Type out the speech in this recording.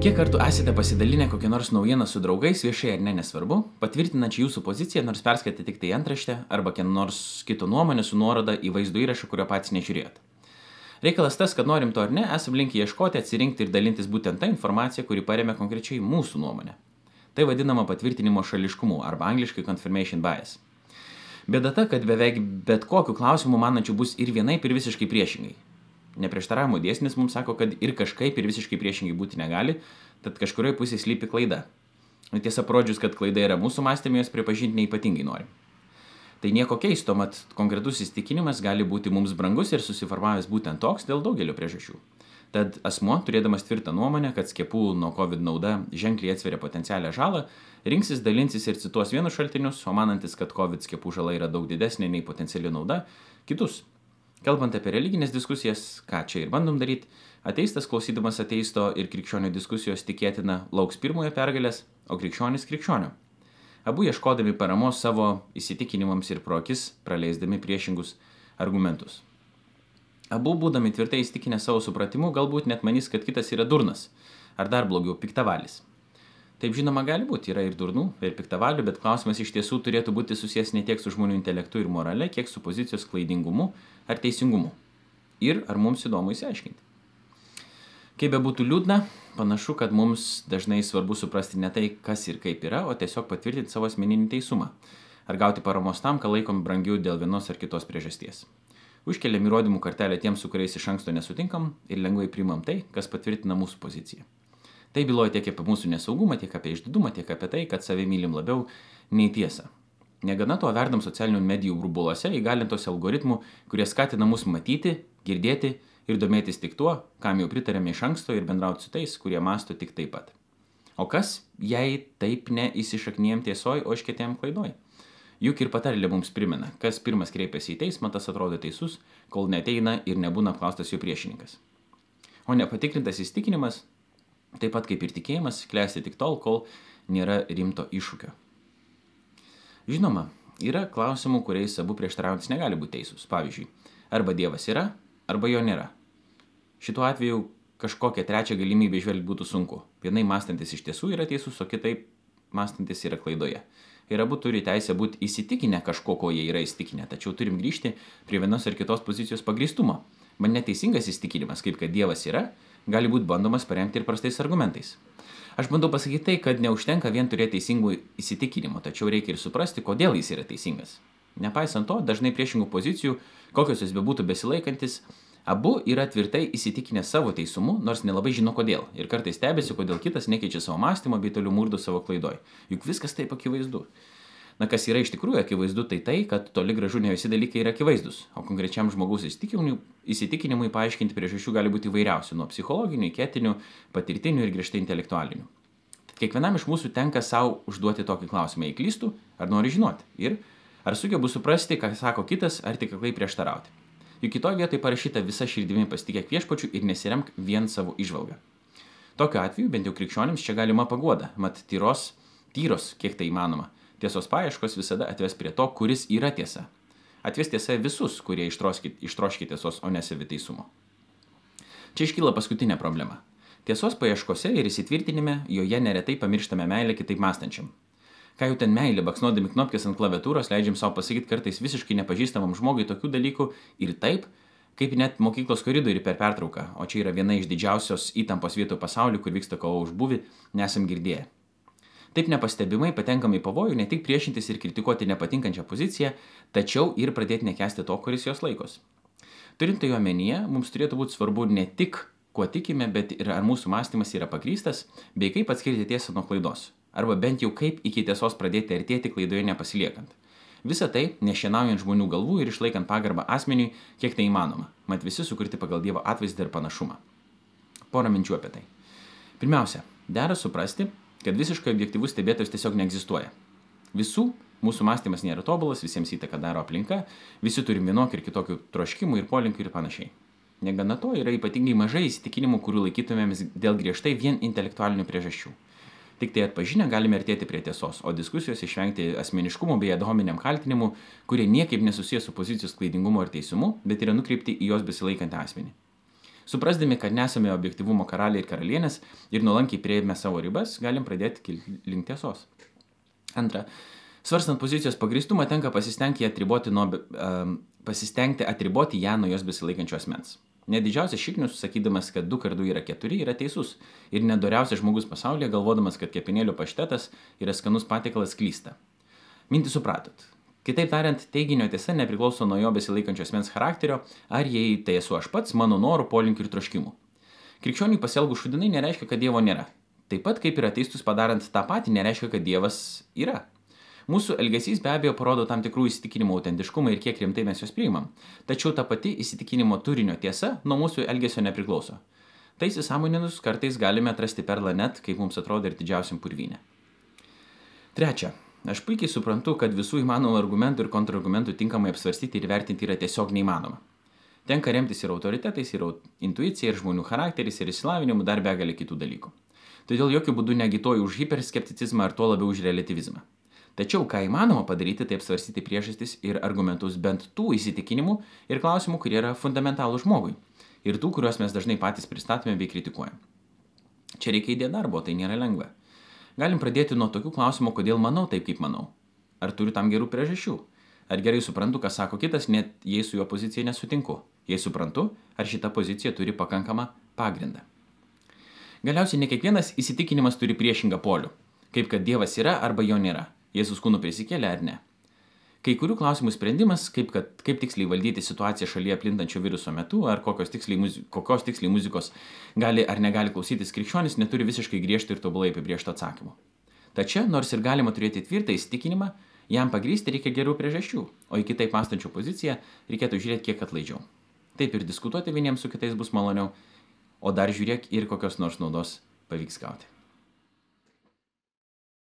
Kiek kartų esate pasidalinę kokią nors naujieną su draugais, viešai ar ne, nesvarbu, patvirtinančią jūsų poziciją, nors perskaitė tik tai antraštę arba kieno nors kito nuomonę su nuoroda į vaizdo įrašą, kurio patys nežiūrėjot. Reikalas tas, kad norim to ar ne, esam linkę ieškoti, atsirinkti ir dalintis būtent tą informaciją, kuri paremia konkrečiai mūsų nuomonę. Tai vadinama patvirtinimo šališkumu arba angliškai confirmation bias. Bėda ta, kad beveik bet kokiu klausimu manančių bus ir vienaip, ir visiškai priešingai neprieštaravimo dėsnis mums sako, kad ir kažkaip ir visiškai priešingai būti negali, tad kažkurioje pusėje slypi klaida. Tiesa, prodžius, kad klaida yra mūsų mąstymė, jos pripažinti neipatingai norim. Tai nieko keisto, mat konkretus įstikinimas gali būti mums brangus ir susiformavęs būtent toks dėl daugelio priežasčių. Tad asmo, turėdamas tvirtą nuomonę, kad skiepų nuo COVID nauda ženkliai atsveria potencialią žalą, rinksis, dalinsis ir cituos vienus šaltinius, o manantis, kad COVID skiepų žala yra daug didesnė nei potenciali nauda, kitus. Kalbant apie religinės diskusijas, ką čia ir bandom daryti, ateistas klausydamas ateisto ir krikščionio diskusijos tikėtina lauks pirmojo pergalės, o krikščionis krikščionio. Abu ieškodami paramos savo įsitikinimams ir pro akis praleisdami priešingus argumentus. Abu būdami tvirtai įsitikinę savo supratimu, galbūt net manys, kad kitas yra durnas, ar dar blogiau, piktavalis. Taip žinoma gali būti, yra ir durnų, ir piktavalių, bet klausimas iš tiesų turėtų būti susijęs ne tiek su žmonių intelektu ir morale, kiek su pozicijos klaidingumu ar teisingumu. Ir ar mums įdomu įsiaiškinti. Kaip be būtų liūdna, panašu, kad mums dažnai svarbu suprasti ne tai, kas ir kaip yra, o tiesiog patvirtinti savo asmeninį teisumą. Ar gauti paramos tam, ką laikom brangiau dėl vienos ar kitos priežasties. Užkeliam įrodymų kartelę tiems, su kuriais iš anksto nesutinkam ir lengvai priimam tai, kas patvirtina mūsų poziciją. Tai byloja tiek apie mūsų nesaugumą, tiek apie išdidumą, tiek apie tai, kad save mylim labiau nei tiesą. Negana to verdam socialinių medijų burbuluose įgalintos algoritmų, kurie skatina mus matyti, girdėti ir domėtis tik tuo, kam jau pritarėme iš anksto ir bendrauti su tais, kurie masto tik taip pat. O kas, jei taip neįsišakniem tiesoj, o iškėtėm klaidoj? Juk ir patarlė mums primena, kas pirmas kreipiasi į teismą, tas atrodo teisus, kol neteina ir nebūna apklaustas jo priešininkas. O nepatikrintas įstikinimas Taip pat kaip ir tikėjimas, klesti tik tol, kol nėra rimto iššūkio. Žinoma, yra klausimų, kuriais abu prieštaraujantis negali būti teisūs. Pavyzdžiui, arba Dievas yra, arba jo nėra. Šituo atveju kažkokią trečią galimybę išvelgti būtų sunku. Vienai mąstantis iš tiesų yra teisus, o kitaip mąstantis yra klaidoje. Ir abu turi teisę būti įsitikinę kažko, ko jie yra įsitikinę, tačiau turim grįžti prie vienos ar kitos pozicijos pagristumo. Man neteisingas įsitikinimas, kaip kad Dievas yra, gali būti bandomas paremti ir prastais argumentais. Aš bandau pasakyti tai, kad neužtenka vien turėti teisingų įsitikinimų, tačiau reikia ir suprasti, kodėl jis yra teisingas. Nepaisant to, dažnai priešingų pozicijų, kokios jos bebūtų besilaikantis, abu yra tvirtai įsitikinę savo teisumu, nors nelabai žino kodėl. Ir kartais stebėsi, kodėl kitas nekeičia savo mąstymo bei toliau murdo savo klaidoj. Juk viskas taip akivaizdu. Na, kas yra iš tikrųjų akivaizdu, tai tai, kad toli gražu ne visi dalykai yra akivaizdus, o konkrečiam žmogaus įsitikinimui, įsitikinimui paaiškinti priežasčių gali būti įvairiausių, nuo psichologinių, ketinių, patirtinių ir griežtai intelektualinių. Tad kiekvienam iš mūsų tenka savo užduoti tokį klausimą, įklystų, ar nori žinoti ir ar sugebu suprasti, ką sako kitas, ar tik aklai prieštarauti. Juk kitoje vietoje parašyta visa širdimi pasitikėk viešpačiu ir nesiremk vien savo išvalgą. Tokiu atveju bent jau krikščionims čia galima pagoda, mat tyros, tyros, kiek tai įmanoma Tiesos paieškos visada atves prie to, kuris yra tiesa. Atves tiesa visus, kurie ištroški tiesos, o ne saviteisumo. Čia iškyla paskutinė problema. Tiesos paieškose ir įsitvirtinime joje neretai pamirštame meilę kitaip mąstančiam. Ką jau ten meilė, baksnuodami knopkės ant klaviatūros, leidžiam savo pasakyti kartais visiškai nepažįstamam žmogui tokių dalykų ir taip, kaip net mokyklos koridoriui per pertrauką, o čia yra viena iš didžiausios įtampos vietų pasaulyje, kur vyksta kova už buvį, nesam girdėję. Taip nepastebimai patenkame į pavojų ne tik priešintis ir kritikuoti nepatinkančią poziciją, tačiau ir pradėti nekesti to, kuris jos laikos. Turint tai omenyje, mums turėtų būti svarbu ne tik, kuo tikime, bet ir ar mūsų mąstymas yra pagrystas, bei kaip atskirti tiesą nuo klaidos. Arba bent jau kaip iki tiesos pradėti artėti klaidoje nepasiliekant. Visą tai nešienaujant žmonių galvų ir išlaikant pagarbą asmeniui, kiek tai įmanoma. Mat visi sukurti pagal Dievo atvaizdą ir panašumą. Porą minčių apie tai. Pirmiausia, dera suprasti, kad visiškai objektivus stebėtojas tiesiog neegzistuoja. Visų mūsų mąstymas nėra tobulas, visiems įtaką daro aplinka, visi turim vienokį ir kitokių troškimų ir polinkių ir panašiai. Negana to yra ypatingai mažai įsitikinimų, kurių laikytumėmės dėl griežtai vien intelektualinių priežasčių. Tik tai atpažinę galime artėti prie tiesos, o diskusijos išvengti asmeniškumo bei adominiam kaltinimų, kurie niekaip nesusijęs su pozicijos klaidingumu ar teisumu, bet yra nukreipti į jos besilaikantį asmenį. Suprasdami, kad nesame objektivumo karaliai ir karalienės ir nuolankiai prieėmė savo ribas, galim pradėti kilti link tiesos. Antra, svarstant pozicijos pagristumą, tenka pasistengti atriboti, nuo, uh, pasistengti atriboti ją nuo jos besilaikančio asmens. Net didžiausias šiknius, sakydamas, kad 2 kart 2 yra 4, yra teisus. Ir nedoriausias žmogus pasaulyje, galvodamas, kad kepinėlių paštetas yra skanus patiekalas, klysta. Mintį supratot. Kitaip tariant, teiginio tiesa nepriklauso nuo jo besilaikančio asmens charakterio, ar jei tai esu aš pats, mano norų, polinkių ir troškimų. Krikščioniui pasielgų šudinai nereiškia, kad Dievo nėra. Taip pat kaip ir ateistus padarant tą patį, nereiškia, kad Dievas yra. Mūsų elgesys be abejo parodo tam tikrų įsitikinimų autentiškumą ir kiek rimtai mes juos priimam. Tačiau ta pati įsitikinimo turinio tiesa nuo mūsų elgesio nepriklauso. Tai įsisamoninus kartais galime atrasti perlą net, kaip mums atrodo ir didžiausiam purvynė. Trečia, Aš puikiai suprantu, kad visų įmanomų argumentų ir kontrargumentų tinkamai apsvarstyti ir vertinti yra tiesiog neįmanoma. Tenka remtis ir autoritetais, ir intuicija, ir žmonių charakteris, ir išsilavinimu, dar begalė kitų dalykų. Todėl jokių būdų negitoju už hiperskepticizmą ar tuo labiau už relativizmą. Tačiau ką įmanoma padaryti, tai apsvarstyti priežastis ir argumentus bent tų įsitikinimų ir klausimų, kurie yra fundamentalų žmogui. Ir tų, kuriuos mes dažnai patys pristatome bei kritikuojame. Čia reikia įdėti darbo, tai nėra lengva. Galim pradėti nuo tokių klausimų, kodėl manau taip, kaip manau. Ar turiu tam gerų priežasčių? Ar gerai suprantu, ką sako kitas, net jei su jo pozicija nesutinku? Jei suprantu, ar šita pozicija turi pakankamą pagrindą? Galiausiai ne kiekvienas įsitikinimas turi priešingą polių. Kaip kad Dievas yra arba jo nėra. Jėzus kūnų prisikėlė ar ne. Kai kurių klausimų sprendimas, kaip, kad, kaip tiksliai valdyti situaciją šalyje plintančio viruso metu, ar kokios tiksliai, muzi kokios tiksliai muzikos gali ar negali klausytis krikščionis, neturi visiškai griežto ir tobulai apibriešto atsakymo. Tačiau, nors ir galima turėti tvirtą įsitikinimą, jam pagrysti reikia gerų priežasčių, o į kitaip mąstančių poziciją reikėtų žiūrėti kiek atlaidžiau. Taip ir diskutuoti vieniems su kitais bus maloniau, o dar žiūrėk ir kokios nors naudos pavyks gauti.